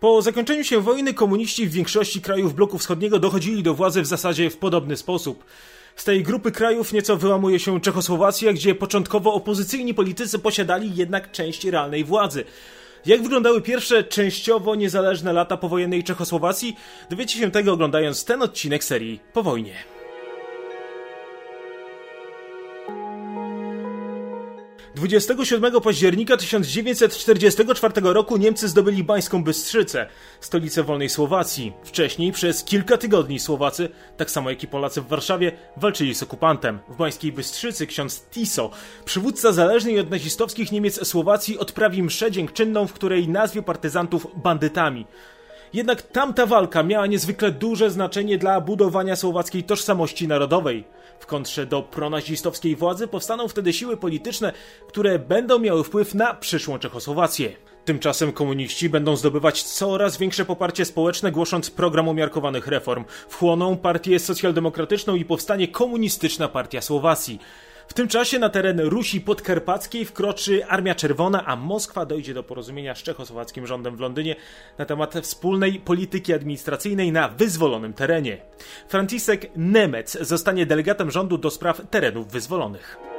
Po zakończeniu się wojny komuniści w większości krajów bloku wschodniego dochodzili do władzy w zasadzie w podobny sposób. Z tej grupy krajów nieco wyłamuje się Czechosłowacja, gdzie początkowo opozycyjni politycy posiadali jednak część realnej władzy. Jak wyglądały pierwsze częściowo niezależne lata powojennej Czechosłowacji? Dowiecie się tego oglądając ten odcinek serii Po wojnie. 27 października 1944 roku Niemcy zdobyli Bańską Bystrzycę, stolicę wolnej Słowacji. Wcześniej przez kilka tygodni Słowacy, tak samo jak i Polacy w Warszawie, walczyli z okupantem. W Bańskiej Bystrzycy ksiądz Tiso, przywódca zależnej od nazistowskich Niemiec Słowacji, odprawi mszę dziękczynną, w której nazwie partyzantów bandytami. Jednak tamta walka miała niezwykle duże znaczenie dla budowania słowackiej tożsamości narodowej. W kontrze do pronazistowskiej władzy powstaną wtedy siły polityczne, które będą miały wpływ na przyszłą Czechosłowację. Tymczasem komuniści będą zdobywać coraz większe poparcie społeczne, głosząc program umiarkowanych reform. Wchłoną partię socjaldemokratyczną i powstanie komunistyczna partia Słowacji. W tym czasie na teren Rusi Podkarpackiej wkroczy Armia Czerwona, a Moskwa dojdzie do porozumienia z czechosłowackim rządem w Londynie na temat wspólnej polityki administracyjnej na wyzwolonym terenie. Franciszek Nemec zostanie delegatem rządu do spraw terenów wyzwolonych.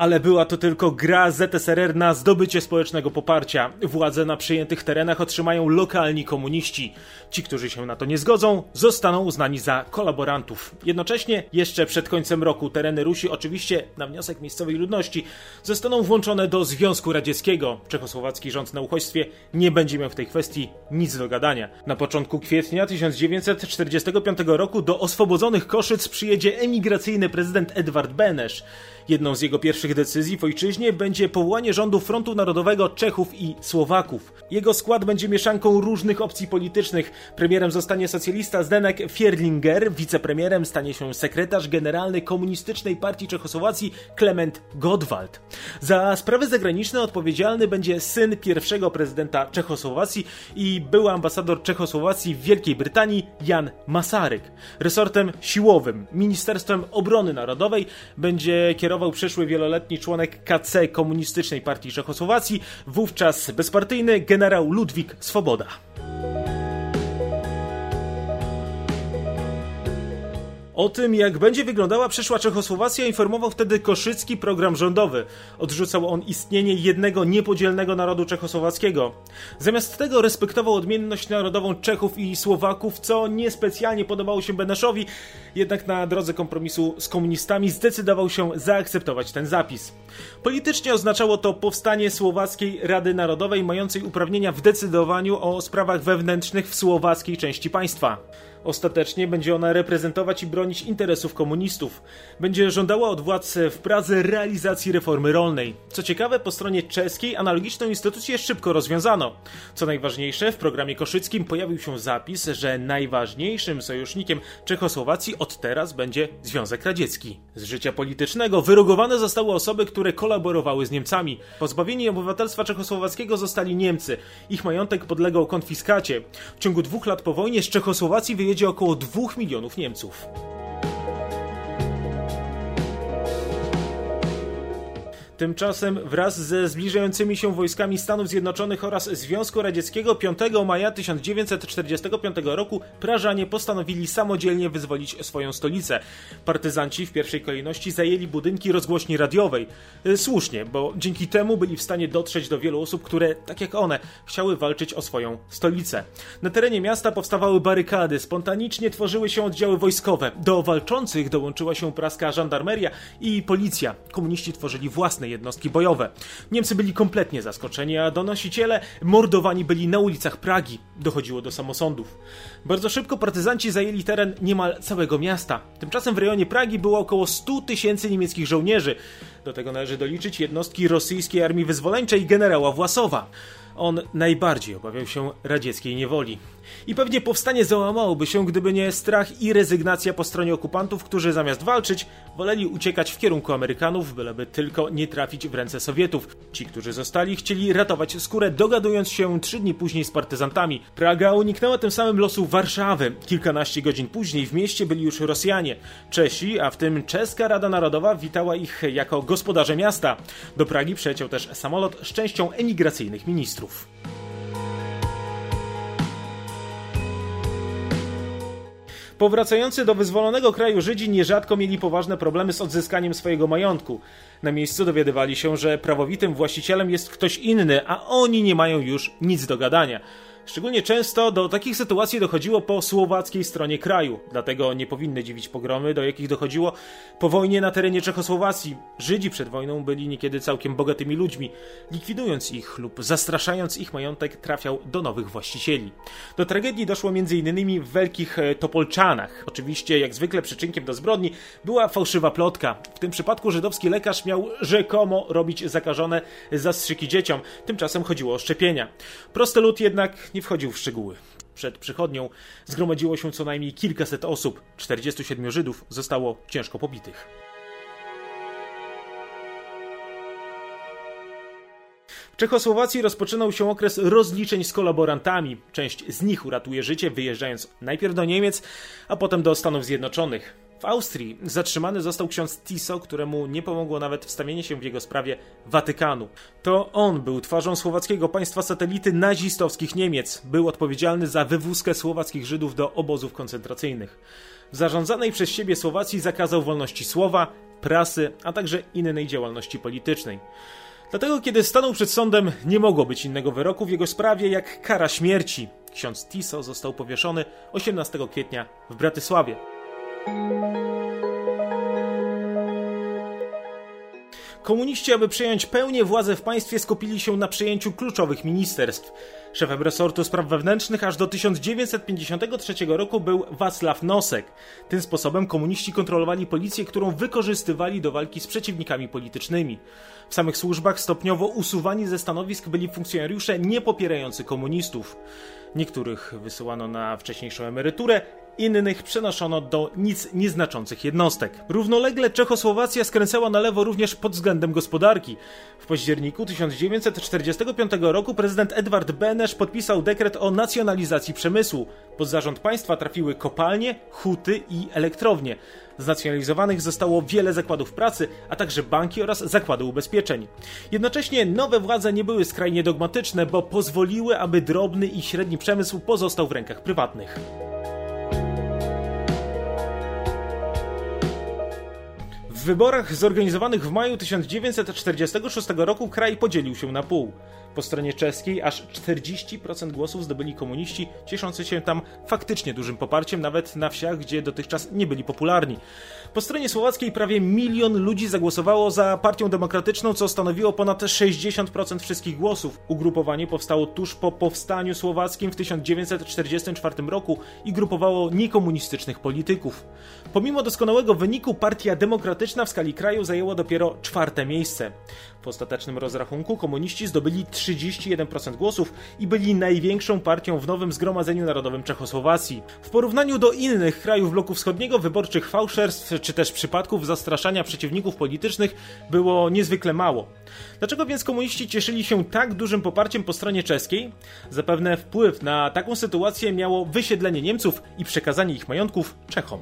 Ale była to tylko gra ZSRR na zdobycie społecznego poparcia. Władze na przyjętych terenach otrzymają lokalni komuniści. Ci, którzy się na to nie zgodzą, zostaną uznani za kolaborantów. Jednocześnie, jeszcze przed końcem roku, tereny Rusi, oczywiście na wniosek miejscowej ludności, zostaną włączone do Związku Radzieckiego. Czechosłowacki rząd na uchodźstwie nie będzie miał w tej kwestii nic do gadania. Na początku kwietnia 1945 roku do oswobodzonych Koszyc przyjedzie emigracyjny prezydent Edward Benesz. Jedną z jego pierwszych decyzji w ojczyźnie będzie powołanie rządu Frontu Narodowego Czechów i Słowaków. Jego skład będzie mieszanką różnych opcji politycznych. Premierem zostanie socjalista Zdenek Fierlinger, wicepremierem stanie się sekretarz generalny Komunistycznej Partii Czechosłowacji Klement Godwald. Za sprawy zagraniczne odpowiedzialny będzie syn pierwszego prezydenta Czechosłowacji i były ambasador Czechosłowacji w Wielkiej Brytanii Jan Masaryk. Resortem siłowym, Ministerstwem Obrony Narodowej będzie kierował przyszły wieloletni członek KC Komunistycznej Partii Czechosłowacji, wówczas bezpartyjny generał Ludwik Swoboda. O tym, jak będzie wyglądała przyszła Czechosłowacja, informował wtedy Koszycki program rządowy. Odrzucał on istnienie jednego niepodzielnego narodu czechosłowackiego. Zamiast tego respektował odmienność narodową Czechów i Słowaków, co niespecjalnie podobało się Beneszowi, jednak na drodze kompromisu z komunistami zdecydował się zaakceptować ten zapis. Politycznie oznaczało to powstanie Słowackiej Rady Narodowej, mającej uprawnienia w decydowaniu o sprawach wewnętrznych w słowackiej części państwa. Ostatecznie będzie ona reprezentować i bronić interesów komunistów. Będzie żądała od władz w Pradze realizacji reformy rolnej. Co ciekawe, po stronie czeskiej analogiczną instytucję szybko rozwiązano. Co najważniejsze, w programie koszyckim pojawił się zapis, że najważniejszym sojusznikiem Czechosłowacji od teraz będzie Związek Radziecki. Z życia politycznego wyrugowane zostały osoby, które kolaborowały z Niemcami. Pozbawieni obywatelstwa czechosłowackiego zostali Niemcy. Ich majątek podlegał konfiskacie. W ciągu dwóch lat po wojnie z Czechosłowacji wyjechał wyjedzie około 2 milionów Niemców. Tymczasem wraz ze zbliżającymi się wojskami Stanów Zjednoczonych oraz Związku Radzieckiego 5 maja 1945 roku Prażanie postanowili samodzielnie wyzwolić swoją stolicę. Partyzanci w pierwszej kolejności zajęli budynki rozgłośni radiowej. E, słusznie, bo dzięki temu byli w stanie dotrzeć do wielu osób, które, tak jak one, chciały walczyć o swoją stolicę. Na terenie miasta powstawały barykady, spontanicznie tworzyły się oddziały wojskowe. Do walczących dołączyła się praska żandarmeria i policja. Komuniści tworzyli własne jednostki bojowe. Niemcy byli kompletnie zaskoczeni, a donosiciele mordowani byli na ulicach Pragi. Dochodziło do samosądów. Bardzo szybko partyzanci zajęli teren niemal całego miasta. Tymczasem w rejonie Pragi było około 100 tysięcy niemieckich żołnierzy. Do tego należy doliczyć jednostki rosyjskiej armii wyzwoleńczej generała Własowa. On najbardziej obawiał się radzieckiej niewoli. I pewnie powstanie załamałoby się, gdyby nie strach i rezygnacja po stronie okupantów, którzy zamiast walczyć, woleli uciekać w kierunku Amerykanów, byleby tylko nie trafić w ręce Sowietów. Ci, którzy zostali, chcieli ratować skórę, dogadując się trzy dni później z partyzantami. Praga uniknęła tym samym losu Warszawy. Kilkanaście godzin później w mieście byli już Rosjanie. Czesi, a w tym Czeska Rada Narodowa witała ich jako gospodarze miasta. Do Pragi przeciął też samolot z częścią emigracyjnych ministrów. Powracający do wyzwolonego kraju Żydzi nierzadko mieli poważne problemy z odzyskaniem swojego majątku. Na miejscu dowiadywali się, że prawowitym właścicielem jest ktoś inny, a oni nie mają już nic do gadania. Szczególnie często do takich sytuacji dochodziło po słowackiej stronie kraju, dlatego nie powinny dziwić pogromy, do jakich dochodziło po wojnie na terenie Czechosłowacji. Żydzi przed wojną byli niekiedy całkiem bogatymi ludźmi. Likwidując ich lub zastraszając ich majątek trafiał do nowych właścicieli. Do tragedii doszło m.in. w Wielkich e, Topolczanach. Oczywiście, jak zwykle przyczynkiem do zbrodni była fałszywa plotka. W tym przypadku żydowski lekarz miał rzekomo robić zakażone zastrzyki dzieciom. Tymczasem chodziło o szczepienia. Prosty lud jednak nie wchodził w szczegóły. Przed przychodnią zgromadziło się co najmniej kilkaset osób, 47 Żydów zostało ciężko pobitych. W Czechosłowacji rozpoczynał się okres rozliczeń z kolaborantami. Część z nich uratuje życie, wyjeżdżając najpierw do Niemiec, a potem do Stanów Zjednoczonych. W Austrii zatrzymany został ksiądz Tiso, któremu nie pomogło nawet wstawienie się w jego sprawie Watykanu. To on był twarzą słowackiego państwa satelity nazistowskich Niemiec. Był odpowiedzialny za wywózkę słowackich Żydów do obozów koncentracyjnych. W zarządzanej przez siebie Słowacji zakazał wolności słowa, prasy, a także innej działalności politycznej. Dlatego, kiedy stanął przed sądem, nie mogło być innego wyroku w jego sprawie jak kara śmierci. Ksiądz Tiso został powieszony 18 kwietnia w Bratysławie. Komuniści, aby przejąć pełnię władzę w państwie, skupili się na przejęciu kluczowych ministerstw. Szefem resortu spraw wewnętrznych aż do 1953 roku był Wacław Nosek. Tym sposobem komuniści kontrolowali policję, którą wykorzystywali do walki z przeciwnikami politycznymi. W samych służbach stopniowo usuwani ze stanowisk byli funkcjonariusze niepopierający komunistów. Niektórych wysyłano na wcześniejszą emeryturę, innych przenoszono do nic nieznaczących jednostek. Równolegle Czechosłowacja skręcała na lewo również pod względem gospodarki. W październiku 1945 roku prezydent Edward Benesz podpisał dekret o nacjonalizacji przemysłu. Pod zarząd państwa trafiły kopalnie, huty i elektrownie. Znacjonalizowanych zostało wiele zakładów pracy, a także banki oraz zakłady ubezpieczeń. Jednocześnie nowe władze nie były skrajnie dogmatyczne, bo pozwoliły, aby drobny i średni przemysł pozostał w rękach prywatnych. W wyborach zorganizowanych w maju 1946 roku kraj podzielił się na pół. Po stronie czeskiej aż 40% głosów zdobyli komuniści, cieszący się tam faktycznie dużym poparciem, nawet na wsiach, gdzie dotychczas nie byli popularni. Po stronie słowackiej prawie milion ludzi zagłosowało za Partią Demokratyczną, co stanowiło ponad 60% wszystkich głosów. Ugrupowanie powstało tuż po powstaniu słowackim w 1944 roku i grupowało niekomunistycznych polityków. Pomimo doskonałego wyniku, Partia Demokratyczna w skali kraju zajęła dopiero czwarte miejsce. W ostatecznym rozrachunku komuniści zdobyli 31% głosów i byli największą partią w nowym Zgromadzeniu Narodowym Czechosłowacji. W porównaniu do innych krajów bloku wschodniego wyborczych fałszerstw czy też przypadków zastraszania przeciwników politycznych było niezwykle mało. Dlaczego więc komuniści cieszyli się tak dużym poparciem po stronie czeskiej? Zapewne wpływ na taką sytuację miało wysiedlenie Niemców i przekazanie ich majątków Czechom.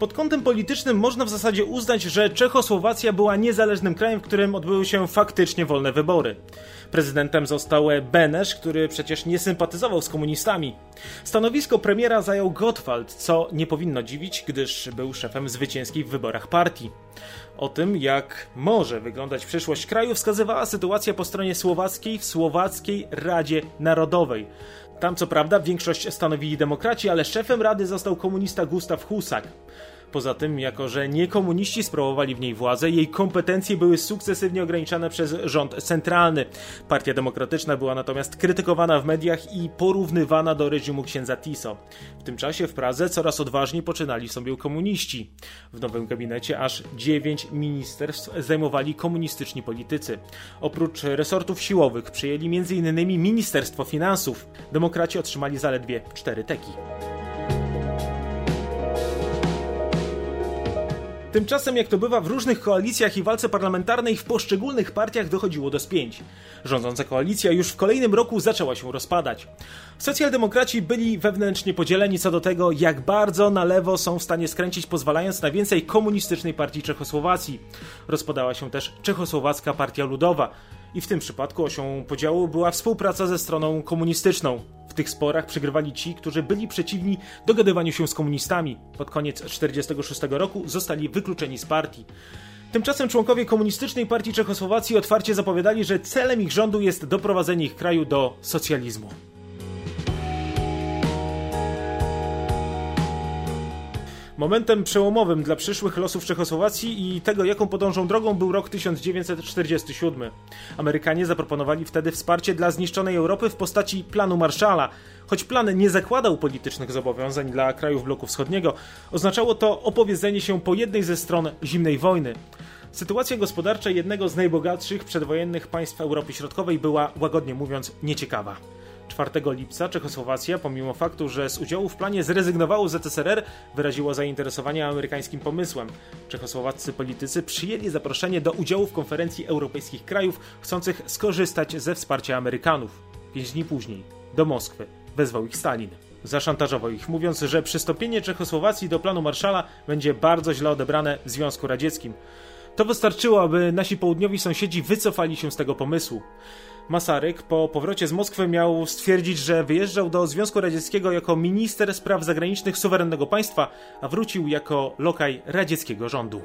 Pod kątem politycznym można w zasadzie uznać, że Czechosłowacja była niezależnym krajem, w którym odbyły się faktycznie wolne wybory. Prezydentem został Benesz, który przecież nie sympatyzował z komunistami. Stanowisko premiera zajął Gottwald, co nie powinno dziwić, gdyż był szefem zwycięskiej w wyborach partii. O tym, jak może wyglądać przyszłość kraju, wskazywała sytuacja po stronie słowackiej w Słowackiej Radzie Narodowej. Tam co prawda większość stanowili demokraci, ale szefem rady został komunista Gustav Husak. Poza tym, jako że nie komuniści sprawowali w niej władzę, jej kompetencje były sukcesywnie ograniczane przez rząd centralny. Partia Demokratyczna była natomiast krytykowana w mediach i porównywana do reżimu księdza Tiso. W tym czasie w Pradze coraz odważniej poczynali sobie komuniści. W nowym gabinecie aż dziewięć ministerstw zajmowali komunistyczni politycy. Oprócz resortów siłowych przyjęli m.in. Ministerstwo Finansów. Demokraci otrzymali zaledwie cztery teki. Tymczasem, jak to bywa w różnych koalicjach i walce parlamentarnej, w poszczególnych partiach dochodziło do spięć. Rządząca koalicja już w kolejnym roku zaczęła się rozpadać. Socjaldemokraci byli wewnętrznie podzieleni co do tego, jak bardzo na lewo są w stanie skręcić, pozwalając na więcej komunistycznej partii Czechosłowacji. Rozpadała się też Czechosłowacka Partia Ludowa. I w tym przypadku osią podziału była współpraca ze stroną komunistyczną. W tych sporach przegrywali ci, którzy byli przeciwni dogadywaniu się z komunistami. Pod koniec 1946 roku zostali wykluczeni z partii. Tymczasem członkowie Komunistycznej Partii Czechosłowacji otwarcie zapowiadali, że celem ich rządu jest doprowadzenie ich kraju do socjalizmu. Momentem przełomowym dla przyszłych losów Czechosłowacji i tego, jaką podążą drogą, był rok 1947. Amerykanie zaproponowali wtedy wsparcie dla zniszczonej Europy w postaci planu Marszala. Choć plan nie zakładał politycznych zobowiązań dla krajów bloku wschodniego, oznaczało to opowiedzenie się po jednej ze stron zimnej wojny. Sytuacja gospodarcza jednego z najbogatszych przedwojennych państw Europy Środkowej była, łagodnie mówiąc, nieciekawa. 4 lipca Czechosłowacja, pomimo faktu, że z udziału w planie zrezygnowało ZSRR, wyraziła zainteresowanie amerykańskim pomysłem. Czechosłowaccy politycy przyjęli zaproszenie do udziału w konferencji europejskich krajów chcących skorzystać ze wsparcia Amerykanów. Pięć dni później, do Moskwy, wezwał ich Stalin. Zaszantażował ich, mówiąc, że przystąpienie Czechosłowacji do planu Marszala będzie bardzo źle odebrane w Związku Radzieckim. To wystarczyło, aby nasi południowi sąsiedzi wycofali się z tego pomysłu. Masaryk po powrocie z Moskwy miał stwierdzić, że wyjeżdżał do Związku Radzieckiego jako minister spraw zagranicznych suwerennego państwa, a wrócił jako lokaj radzieckiego rządu.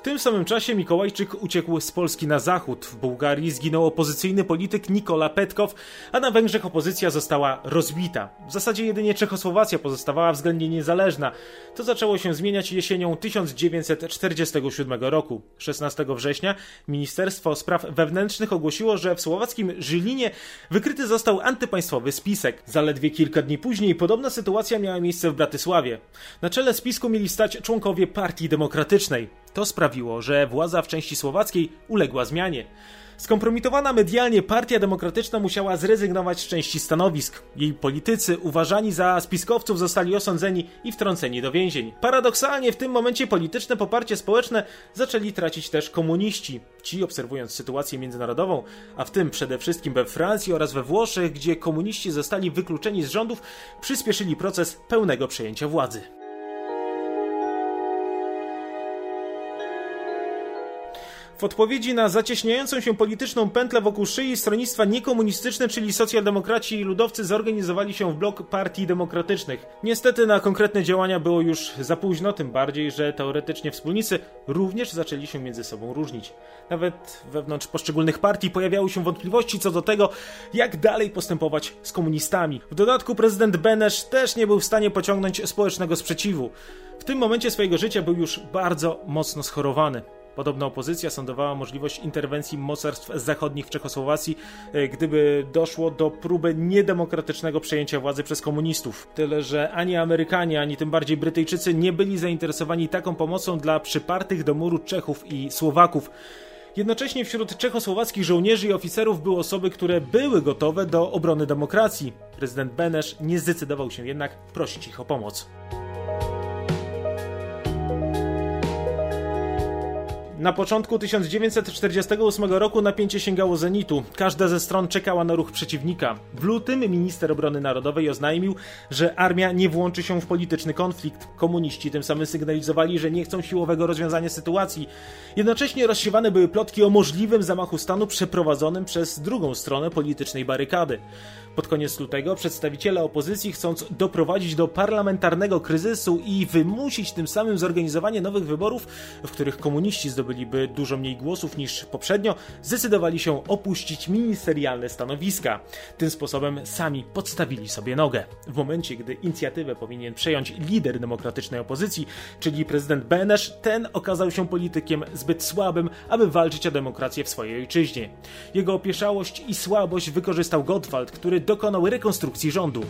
W tym samym czasie Mikołajczyk uciekł z Polski na zachód. W Bułgarii zginął opozycyjny polityk Nikola Petkow, a na Węgrzech opozycja została rozbita. W zasadzie jedynie Czechosłowacja pozostawała względnie niezależna. To zaczęło się zmieniać jesienią 1947 roku. 16 września Ministerstwo Spraw Wewnętrznych ogłosiło, że w słowackim Żylinie wykryty został antypaństwowy spisek. Zaledwie kilka dni później podobna sytuacja miała miejsce w Bratysławie. Na czele spisku mieli stać członkowie Partii Demokratycznej. To sprawiło, że władza w części słowackiej uległa zmianie. Skompromitowana medialnie Partia Demokratyczna musiała zrezygnować z części stanowisk. Jej politycy, uważani za spiskowców, zostali osądzeni i wtrąceni do więzień. Paradoksalnie w tym momencie polityczne poparcie społeczne zaczęli tracić też komuniści. Ci, obserwując sytuację międzynarodową, a w tym przede wszystkim we Francji oraz we Włoszech, gdzie komuniści zostali wykluczeni z rządów, przyspieszyli proces pełnego przejęcia władzy. W odpowiedzi na zacieśniającą się polityczną pętlę wokół szyi stronnictwa niekomunistyczne, czyli socjaldemokraci i ludowcy zorganizowali się w blok partii demokratycznych. Niestety na konkretne działania było już za późno, tym bardziej, że teoretycznie wspólnicy również zaczęli się między sobą różnić. Nawet wewnątrz poszczególnych partii pojawiały się wątpliwości co do tego, jak dalej postępować z komunistami. W dodatku prezydent Benesz też nie był w stanie pociągnąć społecznego sprzeciwu. W tym momencie swojego życia był już bardzo mocno schorowany. Podobna opozycja sądowała możliwość interwencji mocarstw zachodnich w Czechosłowacji, e, gdyby doszło do próby niedemokratycznego przejęcia władzy przez komunistów. Tyle, że ani Amerykanie, ani tym bardziej Brytyjczycy nie byli zainteresowani taką pomocą dla przypartych do muru Czechów i Słowaków. Jednocześnie wśród czechosłowackich żołnierzy i oficerów były osoby, które były gotowe do obrony demokracji. Prezydent Benesz nie zdecydował się jednak prosić ich o pomoc. Na początku 1948 roku napięcie sięgało zenitu. Każda ze stron czekała na ruch przeciwnika. W lutym minister obrony narodowej oznajmił, że armia nie włączy się w polityczny konflikt. Komuniści tym samym sygnalizowali, że nie chcą siłowego rozwiązania sytuacji. Jednocześnie rozsiewane były plotki o możliwym zamachu stanu przeprowadzonym przez drugą stronę politycznej barykady. Pod koniec lutego przedstawiciele opozycji, chcąc doprowadzić do parlamentarnego kryzysu i wymusić tym samym zorganizowanie nowych wyborów, w których komuniści zdobyli zdobyliby dużo mniej głosów niż poprzednio, zdecydowali się opuścić ministerialne stanowiska. Tym sposobem sami podstawili sobie nogę. W momencie, gdy inicjatywę powinien przejąć lider demokratycznej opozycji, czyli prezydent Benesz, ten okazał się politykiem zbyt słabym, aby walczyć o demokrację w swojej ojczyźnie. Jego opieszałość i słabość wykorzystał Gottwald, który dokonał rekonstrukcji rządu.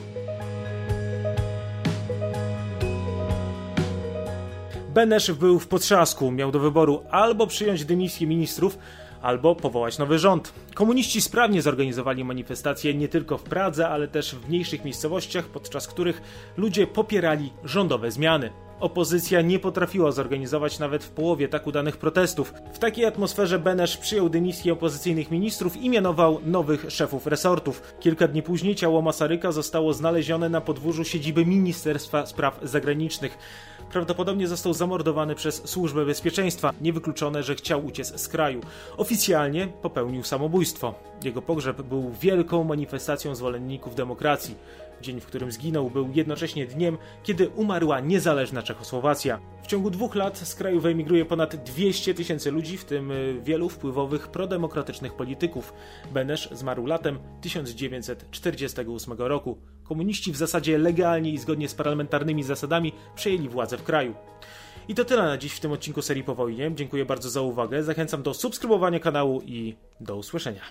Benesz był w potrzasku, miał do wyboru albo przyjąć dymisję ministrów, albo powołać nowy rząd. Komuniści sprawnie zorganizowali manifestacje nie tylko w Pradze, ale też w mniejszych miejscowościach, podczas których ludzie popierali rządowe zmiany. Opozycja nie potrafiła zorganizować nawet w połowie tak udanych protestów. W takiej atmosferze Benesz przyjął dymisję opozycyjnych ministrów i mianował nowych szefów resortów. Kilka dni później ciało Masaryka zostało znalezione na podwórzu siedziby Ministerstwa Spraw Zagranicznych. Prawdopodobnie został zamordowany przez Służbę Bezpieczeństwa. Niewykluczone, że chciał uciec z kraju. Oficjalnie popełnił samobójstwo. Jego pogrzeb był wielką manifestacją zwolenników demokracji. Dzień, w którym zginął, był jednocześnie dniem, kiedy umarła niezależna Czechosłowacja. W ciągu dwóch lat z kraju wyemigruje ponad 200 tysięcy ludzi, w tym y, wielu wpływowych prodemokratycznych polityków. Benesz zmarł latem 1948 roku. Komuniści w zasadzie legalnie i zgodnie z parlamentarnymi zasadami przejęli władzę w kraju. I to tyle na dziś w tym odcinku serii po wojnie. Dziękuję bardzo za uwagę. Zachęcam do subskrybowania kanału i do usłyszenia.